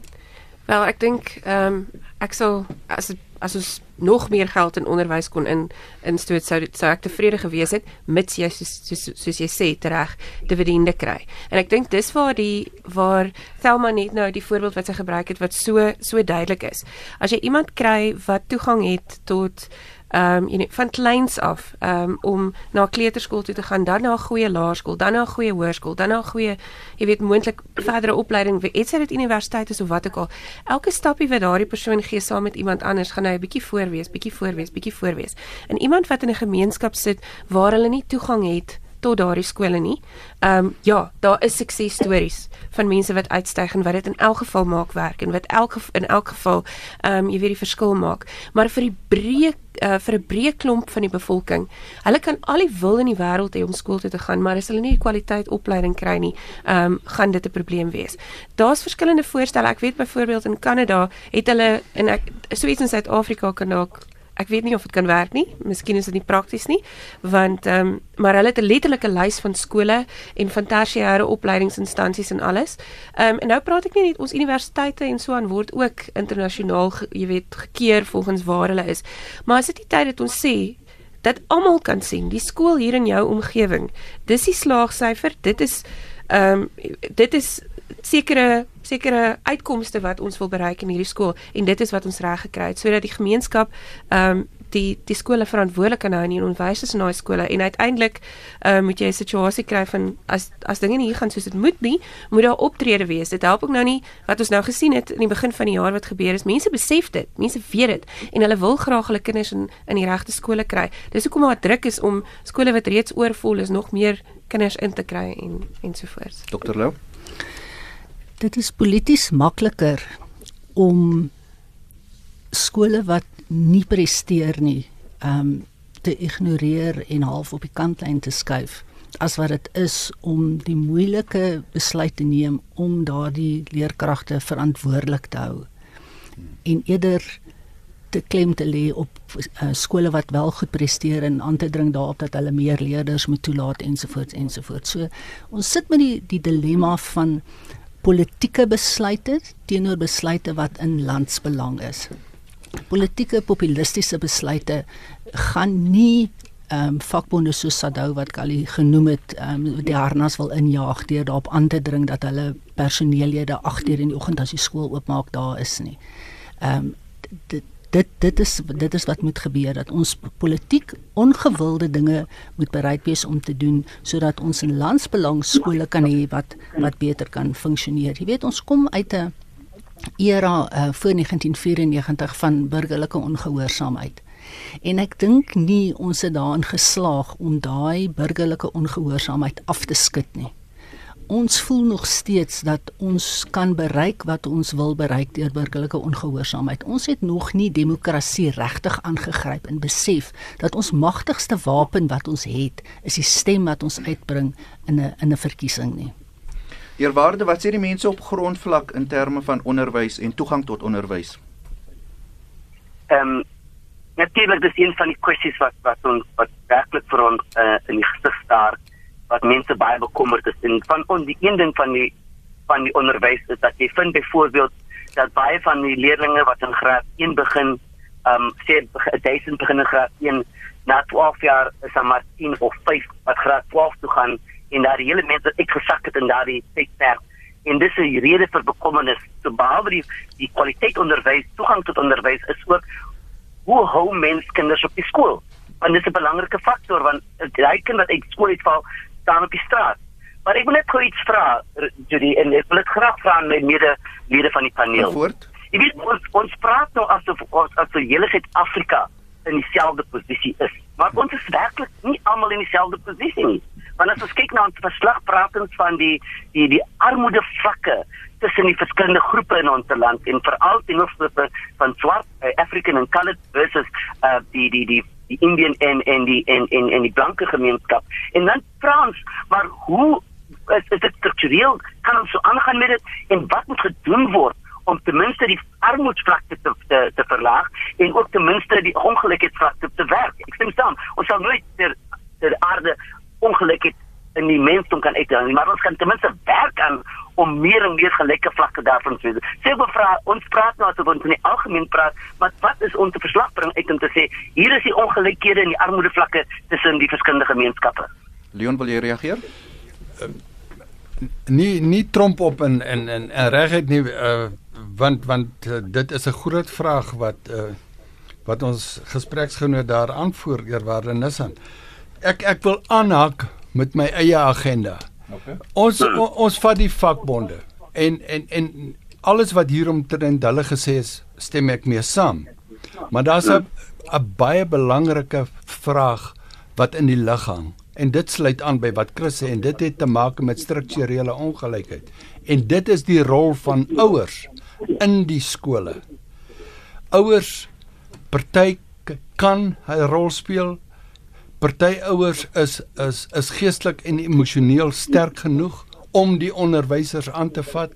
S3: Wel, ek dink ehm um, ek sal as as ons nog meer geld in onderwys kon in instoot sou sou ek tevrede gewees het mits jy soos, soos, soos jy sê reg dividende kry. En ek dink dis waar die waar Thelma net nou die voorbeeld wat sy gebruik het wat so so duidelik is. As jy iemand kry wat toegang het tot ehm um, jy weet van kleins af ehm um, om na kleuterskool toe te gaan, dan na 'n goeie laerskool, dan na 'n goeie hoërskool, dan na 'n goeie jy weet moontlik verdere opleiding, weet jy dit universiteit is of wat ook al. Elke stapie wat daardie persoon gee saam met iemand anders, gaan hy 'n bietjie voorwees, bietjie voorwees, bietjie voorwees. En iemand wat in 'n gemeenskap sit waar hulle nie toegang het tot daardie skole nie. Ehm um, ja, daar is suksesstories van mense wat uitstyg en wat dit in elk geval maak werk en wat elke in elk geval ehm um, jy weet die verskil maak. Maar vir die breë uh, vir 'n breë klomp van die bevolking, hulle kan al die wil in die wêreld hê om skool toe te gaan, maar as hulle nie die kwaliteit opleiding kry nie, ehm um, gaan dit 'n probleem wees. Daar's verskillende voorstelle. Ek weet byvoorbeeld in Kanada het hulle en ek so iets in Suid-Afrika kan dalk ek weet nie of dit kan werk nie. Miskien is dit nie prakties nie, want ehm um, maar hulle het 'n letterlike lys van skole en van tersiêre opleidingsinstansies en alles. Ehm um, en nou praat ek nie net ons universiteite en so aan word ook internasionaal jy weet gekeer volgens waar hulle is. Maar is dit nie tyd dat ons sê dat almal kan sien die skool hier in jou omgewing. Dis die slaagsyfer. Dit is ehm um, dit is sekere sekere uitkomste wat ons wil bereik in hierdie skool en dit is wat ons reg gekry het sodat die gemeenskap ehm um, die die skole verantwoordelik kan hou en die onderwysers in daai skole en uiteindelik ehm um, moet jy 'n situasie kry van as as dinge nie hier gaan soos dit moet nie, moet daar optrede wees. Dit help ook nou nie wat ons nou gesien het in die begin van die jaar wat gebeur is. Mense besef dit, mense weet dit en hulle wil graag hulle kinders in in die regte skole kry. Dis hoekom daar druk is om skole wat reeds oorvol is nog meer kinders in te kry en ensovoorts.
S7: Dr. Lou
S4: dit is polities makliker om skole wat nie presteer nie, ehm um, te ignoreer en half op die kantlyn te skuif as wat dit is om die moeilike besluit te neem om daardie leerkragte verantwoordelik te hou en eerder te klem te lê op uh, skole wat wel goed presteer en aan te dring daarop dat hulle meer leerders moet toelaat ensovoorts ensovoorts. So ons sit met die die dilemma van politieke besluite teenoor besluite wat in landsbelang is. Politieke populistiese besluite gaan nie ehm um, vakbonde soos Sadou wat Kali genoem het, ehm um, die harnas wil injaag deur daarop aan te dring dat hulle personeellede 8 uur in die oggend as die skool oopmaak daar is nie. Ehm um, dit dit dit is dit is wat moet gebeur dat ons politiek ongewilde dinge moet bereid wees om te doen sodat ons in landsbelang skole kan hê wat wat beter kan funksioneer. Jy weet ons kom uit 'n era uh, voor 1994 van burgerlike ongehoorsaamheid. En ek dink nie ons het daarin geslaag om daai burgerlike ongehoorsaamheid af te skud nie ons voel nog steeds dat ons kan bereik wat ons wil bereik deur burgerlike ongehoorsaamheid. Ons het nog nie demokrasie regtig aangegryp en besef dat ons magtigste wapen wat ons het, is die stem wat ons uitbring in 'n in 'n verkiesing nie.
S7: Eerwaarde, wat sê die mense op grondvlak in terme van onderwys en toegang tot onderwys?
S6: Ehm um, natuurlik dis een van die kwessies wat wat ons wat werklik vir ons uh, in die gesig staar wat mense baie bekommerd is. En van on, die een ding van die van die onderwys is dat jy vind byvoorbeeld dat baie van die leerders wat in graad 1 begin ehm um, sê 1000 begin in graad 1 na 12 jaar is dan maar 10 of 5 wat graad 12 toe gaan en daar die hele mense ek gesak het in daardie tydperk. En dis 'n rede vir bekommernis. So behalwe die, die kwaliteit onderwys toegang tot onderwys is ook hoe hou mense kinders op die skool? Want dit is 'n belangrike faktor want daai kind wat uit skool uitval staan op die straat. Maar ek wil net gou iets vra, Judy, en ek wil dit graag vra aan my mede lede van die paneel.
S7: Voort.
S6: Jy weet ons ons praat nou asof ons as die hele Suid-Afrika in dieselfde posisie is. Maar ons is werklik nie almal in dieselfde posisie nie. Want as ons kyk na ons verslag praat ons van die die die armoede vlakke tussen die verskillende groepe in ons land en veral ten opsigte van swart uh, African and colored versus uh, die die die die Indian en en die en en en die blanke gemeenskap. En dan Frans, maar hoe is, is dit struktureel kan ons so aangaan met dit en wat moet gedoen word om ten minste die armoedsvlakte te te, te verlaag en ook ten minste die ongelykheidsvlakte te werk. Ek stem saam. Ons sal nooit ter ter aarde ongelykheid in die mensdom kan uitdra nie, maar ons kan ten minste werk aan om meer en meer gelyke vlakke daarvan te hê. Sê me vra, ons praat nou asof ons in die algemeen praat, maar wat is ons te verslag bring uit om te sê hier is die ongelykhede en die armoede vlakke tussen die verskillende gemeenskappe?
S7: Leon, wil jy reageer?
S5: Uh, nie nie tromp op en en en, en regheid nie uh, want want uh, dit is 'n groot vraag wat uh, wat ons gespreksgenoot daar aanvoer eerwaarde Nissan. Ek ek wil aanhaak met my eie agenda. Okay. Ons o, ons vat die vakbonde en en en alles wat hier omtrent hulle gesê is, stem ek mee saam. Maar daar's 'n 'n baie belangrike vraag wat in die lug hang en dit sluit aan by wat Chris sê en dit het te maak met strukturele ongelykheid. En dit is die rol van ouers in die skole. Ouers party kan 'n rol speel, Party ouers is is is geestelik en emosioneel sterk genoeg om die onderwysers aan te vat.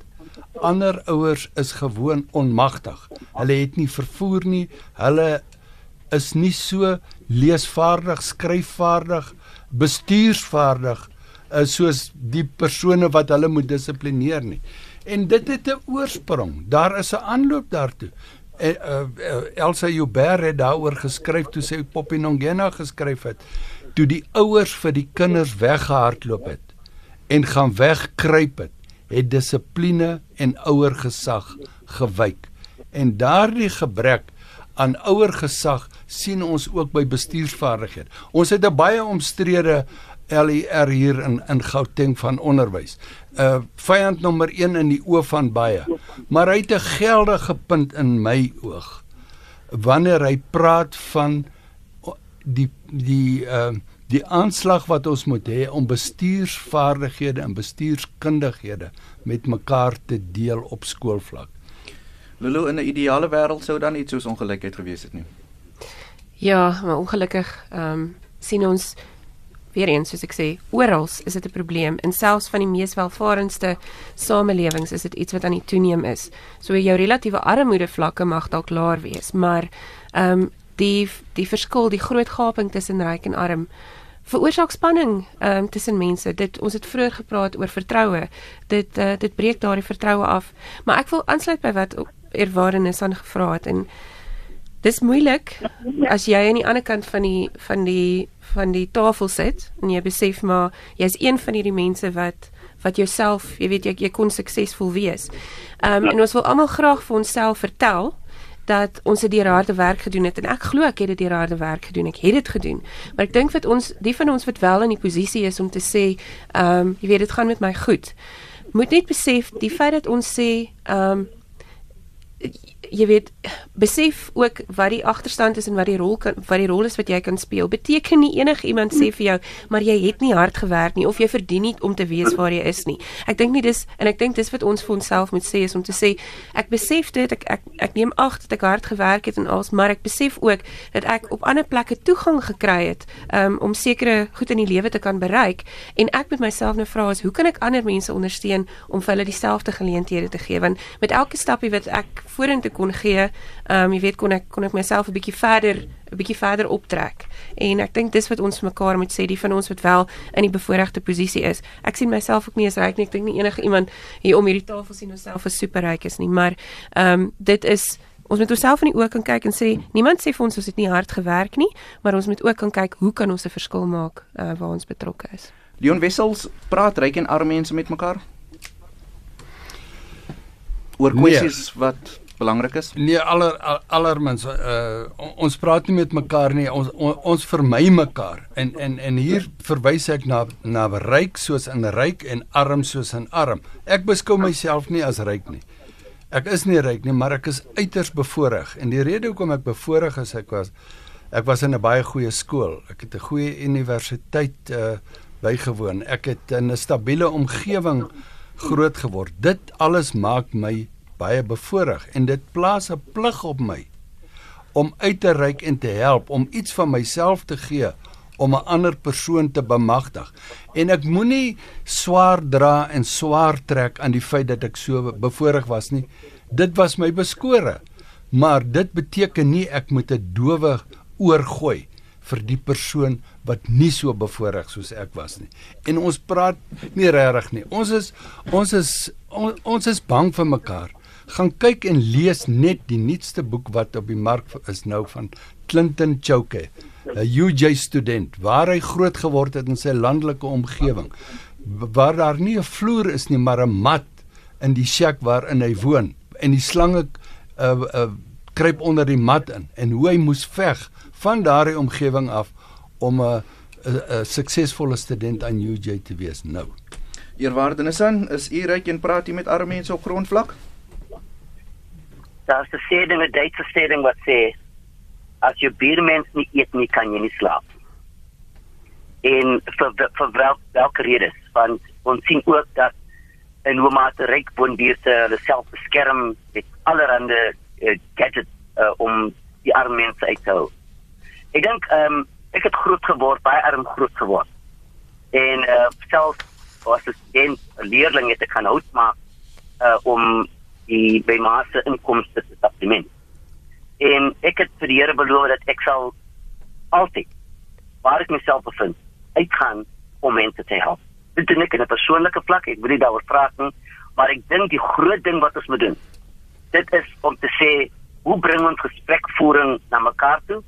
S5: Ander ouers is gewoon onmagtig. Hulle het nie vervoer nie. Hulle is nie so leesvaardig, skryfvaardig, bestuursvaardig uh, soos die persone wat hulle moet dissiplineer nie. En dit het 'n oorsprong. Daar is 'n aanloop daartoe. Uh, uh, Elsa Joubert het daaroor geskryf toe sy Poppy Nongena geskryf het toe die ouers vir die kinders weggehardloop het en gaan wegkruip het het dissipline en ouer gesag gewyk. En daardie gebrek aan ouer gesag sien ons ook by bestuursvaardighede. Ons het 'n baie omstrede LER hier in in Gauteng van onderwys. Uh vyand nommer 1 in die oë van baie. Maar hy het 'n geldige punt in my oog wanneer hy praat van die die uh die aanslag wat ons moet hê om bestuursvaardighede en bestuurskundighede met mekaar te deel op skoolvlak.
S7: Lulu in 'n ideale wêreld sou dan iets soos ongelykheid gewees het nie.
S3: Ja, maar ongelukkig ehm um, sien ons weer eens soos ek sê, oral is dit 'n probleem en selfs van die mees welvarendste samelewings is dit iets wat aan die toeneem is. So jou relatiewe armoede vlakke mag dalk laer wees, maar ehm um, die die verskil, die groot gaping tussen ryk en arm veroorsaak spanning um, tussen mense. Dit ons het vroeër gepraat oor vertroue. Dit uh, dit breek daardie vertroue af. Maar ek wil aansluit by wat Erwarenis aan gevra het en dis moeilik as jy aan die ander kant van die van die van die tafel sit en jy besef maar jy's een van hierdie mense wat wat jouself, jy weet jy, jy kon suksesvol wees. Ehm um, en ons wil almal graag vir onsself vertel dat ons dit deur harde werk gedoen het en ek glo ek het dit deur harde werk gedoen. Ek het dit gedoen. Maar ek dink dat ons die van ons wat wel in die posisie is om te sê, ehm um, jy weet dit gaan met my goed. Moet net besef die feit dat ons sê ehm um, jy weet besef ook wat die agterstand is en wat die rol kan wat die rol is wat jy kan speel. Beteken nie enige iemand sê vir jou maar jy het nie hard gewerk nie of jy verdien nie om te wees waar jy is nie. Ek dink nie dis en ek dink dis wat ons vir onsself moet sê is om te sê ek besef dit ek ek ek neem ag dat ek hard gewerk het en alles maar ek besef ook dat ek op ander plekke toegang gekry het um, om sekere goed in die lewe te kan bereik en ek met myself nou vra is hoe kan ek ander mense ondersteun om vir hulle dieselfde geleenthede te gee want met elke stapie wat ek vorentoe kon gee, ehm um, jy weet kon ek kon ek myself 'n bietjie verder 'n bietjie verder optrek. En ek dink dis wat ons mekaar moet sê, die van ons wat wel in die bevoordeelde posisie is. Ek sien myself ook nie as ryk nie. Ek dink nie enige iemand hier om hierdie tafel sien homself as superryk is nie, maar ehm um, dit is Ons moet onsself in die oë kan kyk en sê niemand sê vir ons ons het nie hard gewerk nie, maar ons moet ook kan kyk hoe kan ons 'n verskil maak uh, waar ons betrokke is.
S7: Leon Wessels praat ryk en arme mense met mekaar oor kwessies nee. wat belangrik is?
S5: Nee, aller allermins uh ons praat nie met mekaar nie. Ons on, ons vermy mekaar. En en en hier verwys ek na na ryk soos in ryk en arm soos in arm. Ek beskou myself nie as ryk nie. Ek is nie ryk nie, maar ek is uiters bevoordeel. En die rede hoekom ek bevoordeel is ek was ek was in 'n baie goeie skool. Ek het 'n goeie universiteit uh bygewoon. Ek het in 'n stabiele omgewing groot geword. Dit alles maak my baie bevoordeel en dit plaas 'n plig op my om uit te reik en te help om iets van myself te gee om 'n ander persoon te bemagtig. En ek moenie swaar dra en swaar trek aan die feit dat ek so bevoordeel was nie. Dit was my beskore. Maar dit beteken nie ek moet 'n dowe oor gooi vir die persoon wat nie so bevoordeel soos ek was nie. En ons praat nie regtig nie. Ons is ons is on, ons is bang vir mekaar gaan kyk en lees net die nuutste boek wat op die mark is nou van Clinton Chauke, 'n UJ student waar hy groot geword het in sy landelike omgewing waar daar nie 'n vloer is nie maar 'n mat in die shack waarin hy woon en die slange uh, uh, kruip onder die mat in en hoe hy moes veg van daardie omgewing af om 'n 'n suksesvolle student aan UJ te wees nou.
S7: Eerwaardenesan, is u ryk en praat u met arme mense op grondvlak?
S6: Daar's 'n sê ding 'n Duitse sê ding wat sê as jy buurmens nie eet nie kan jy nie slaap en vir vir wel, welke redes? Want ons sien ook dat en hoe maar te ryk woonbuurte hulle self beskerm met allerlei uh, gadgets uh, om die arme mense uit te hou. Ek dink um, ek het groot geword baie arm groot geword. En uh, self was 'n leerling het ek gaan hout maak uh, om die bymaase inkomste te supplement. En ek het vir die Here beloof dat ek sal altyd waar ek myself bevind, uitgaan om mense te help. Dit is net 'n persoonlike vlak, ek wil nie daaroor praat nie, maar ek dink die groot ding wat ons moet doen, dit is om te sê hoe bring ons gesprekvoering na mekaar toe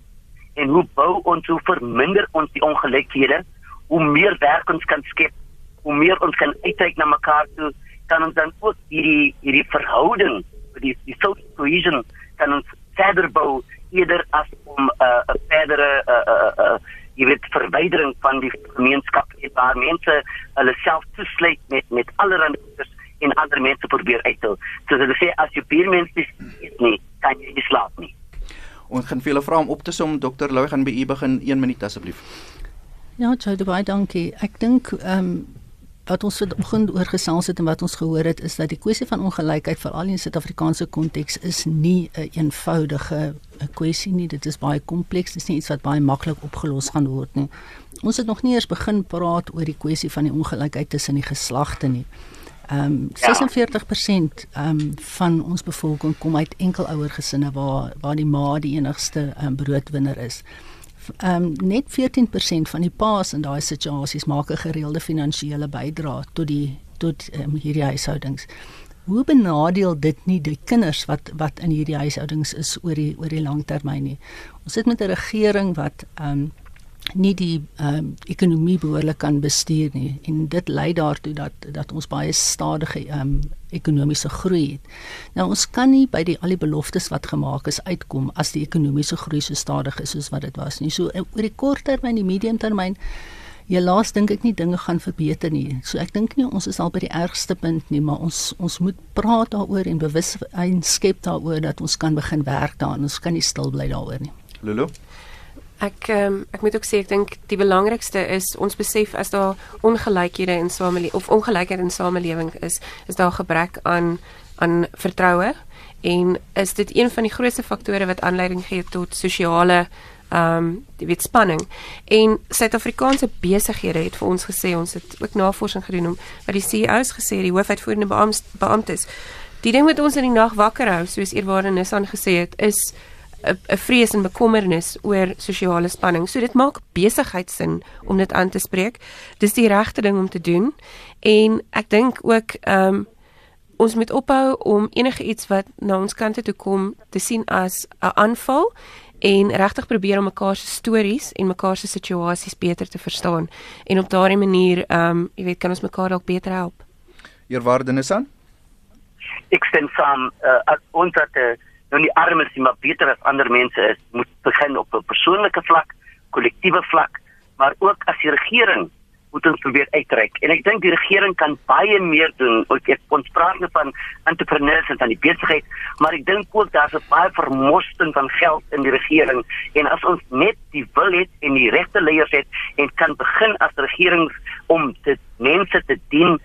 S6: en hoe bou ons hoe verminder ons die ongelykhede, hoe meer werk ons kan skep, hoe meer ons kan uitreik na mekaar toe kan ons dan ook hierdie hierdie verhouding die die social cohesion kan ons verder bou eerder as om 'n uh, 'n verdere uh, uh, uh, jy weet verwydering van die gemeenskap en waar mense hulle self toesluit met met allerlei en ander mense probeer uithou. So hulle sê as jy buurmense is nie, kan jy nie slaap nie.
S7: Ons gaan vir julle vra om op te som Dr. Louw gaan by u begin 1 minuut asseblief.
S4: Ja, baie dankie. Ek dink ehm um, wat ons vanoggend oor gesels het en wat ons gehoor het is dat die kwessie van ongelykheid veral in Suid-Afrikaanse konteks is nie 'n een eenvoudige kwessie nie. Dit is baie kompleks. Dit is nie iets wat baie maklik opgelos gaan word nie. Ons het nog nie eers begin praat oor die kwessie van die ongelykheid tussen die geslagte nie. Ehm um, 46% ehm um, van ons bevolking kom uit enkelouer gesinne waar waar die ma die enigste um, broodwinner is. Um, net 14% van die paas in daai situasies maak 'n gereelde finansiële bydrae tot die tot um, hierdie huishoudings. Hoe benadeel dit nie die kinders wat wat in hierdie huishoudings is oor die oor die lang termyn nie. Ons sit met 'n regering wat ehm um, nie die um, ekonomie behoorlik kan bestuur nie en dit lei daartoe dat dat ons baie stadige um, ekonomiese groei het. Nou ons kan nie by die al die beloftes wat gemaak is uitkom as die ekonomiese groei so stadig is soos wat dit was nie. So oor die kort termyn, die medium termyn Ja laas dink ek nie dinge gaan verbeter nie. So ek dink nie ons is al by die ergste punt nie, maar ons ons moet praat daaroor en bewusheid skep daaroor dat ons kan begin werk daaraan. Ons kan nie stil bly daaroor nie.
S7: Lulu
S3: Ek um, ek moet ook sê ek dink die belangrikste is ons besef as daar ongelykhede in samelewing of ongelykheid in samelewing is, is daar gebrek aan aan vertroue en is dit een van die grootste faktore wat aanleiding gee tot sosiale ehm um, die weet spanning. En Suid-Afrikaanse besighede het vir ons gesê ons het ook navorsing gedoen om wat die CEO's gesê die hoofuitvoerende beamptes die ding wat ons in die nag wakker hou soos eerwaarde Nissan gesê het is 'n vrees en bekommernis oor sosiale spanning. So dit maak besigheidsin om dit aan te spreek. Dis die regte ding om te doen. En ek dink ook ehm um, ons moet ophou om enige iets wat na ons kante toe kom te sien as 'n aanval en regtig probeer om mekaar se stories en mekaar se situasies beter te verstaan en op daardie manier ehm um, jy weet kan ons mekaar dalk beter help.
S7: Eerwaarde Nissan?
S6: Ek stem saam uh, ons het 'n uh, nou nie arm is nie, maar beter as ander mense is, moet begin op 'n persoonlike vlak, kollektiewe vlak, maar ook as die regering moet ons probeer uitreik. En ek dink die regering kan baie meer doen. Ek het ons praat net van entrepreneurs en van die besigheid, maar ek dink ook daar's 'n baie vermosting van geld in die regering en as ons net die wil het en die regte leiers het en kan begin as regering om te mense te dien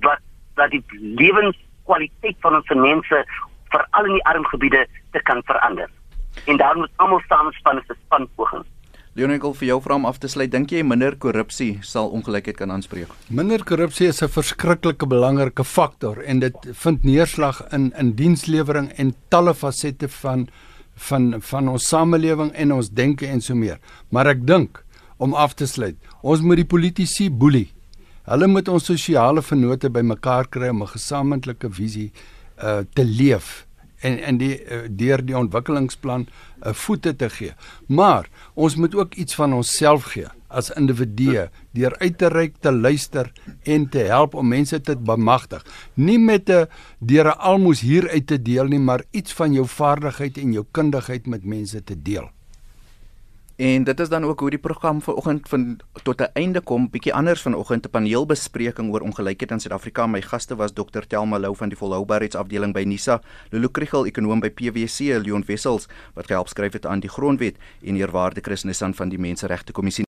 S6: wat dat die lewenskwaliteit van ons mense veral in die arm gebiede te kan verander. En daar moet almal saamspan as 'n spanpoging.
S7: Leonikkel vir jou vra om af te sluit, dink jy minder korrupsie sal ongelykheid kan aanspreek?
S5: Minder korrupsie is 'n verskriklike belangrike faktor en dit vind neerslag in in dienslewering en talle fasette van van van ons samelewing en ons denke en so meer. Maar ek dink om af te sluit, ons moet die politici boelie. Hulle moet ons sosiale vennote bymekaar kry om 'n gesamentlike visie uh te leef en en die uh, deur die ontwikkelingsplan 'n uh, voete te gee. Maar ons moet ook iets van onsself gee as individue deur uit te reik, te luister en te help om mense te bemagtig. Nie met 'n deur 'n almoes hier uit te deel nie, maar iets van jou vaardigheid en jou kundigheid met mense te deel.
S7: En dit is dan ook hoe die program vanoggend van tot 'n einde kom. Bietjie anders vanoggend 'n paneelbespreking oor ongelykheid in Suid-Afrika. My gaste was Dr. Telma Lou van die Volhoubaarheidsafdeling by Nisa, Lulu Kriel, ekonoom by PwC, Leon Wessels wat gehelp skryf het aan die grondwet en eerwaarde Chris Nissan van die Menseregte Kommissie.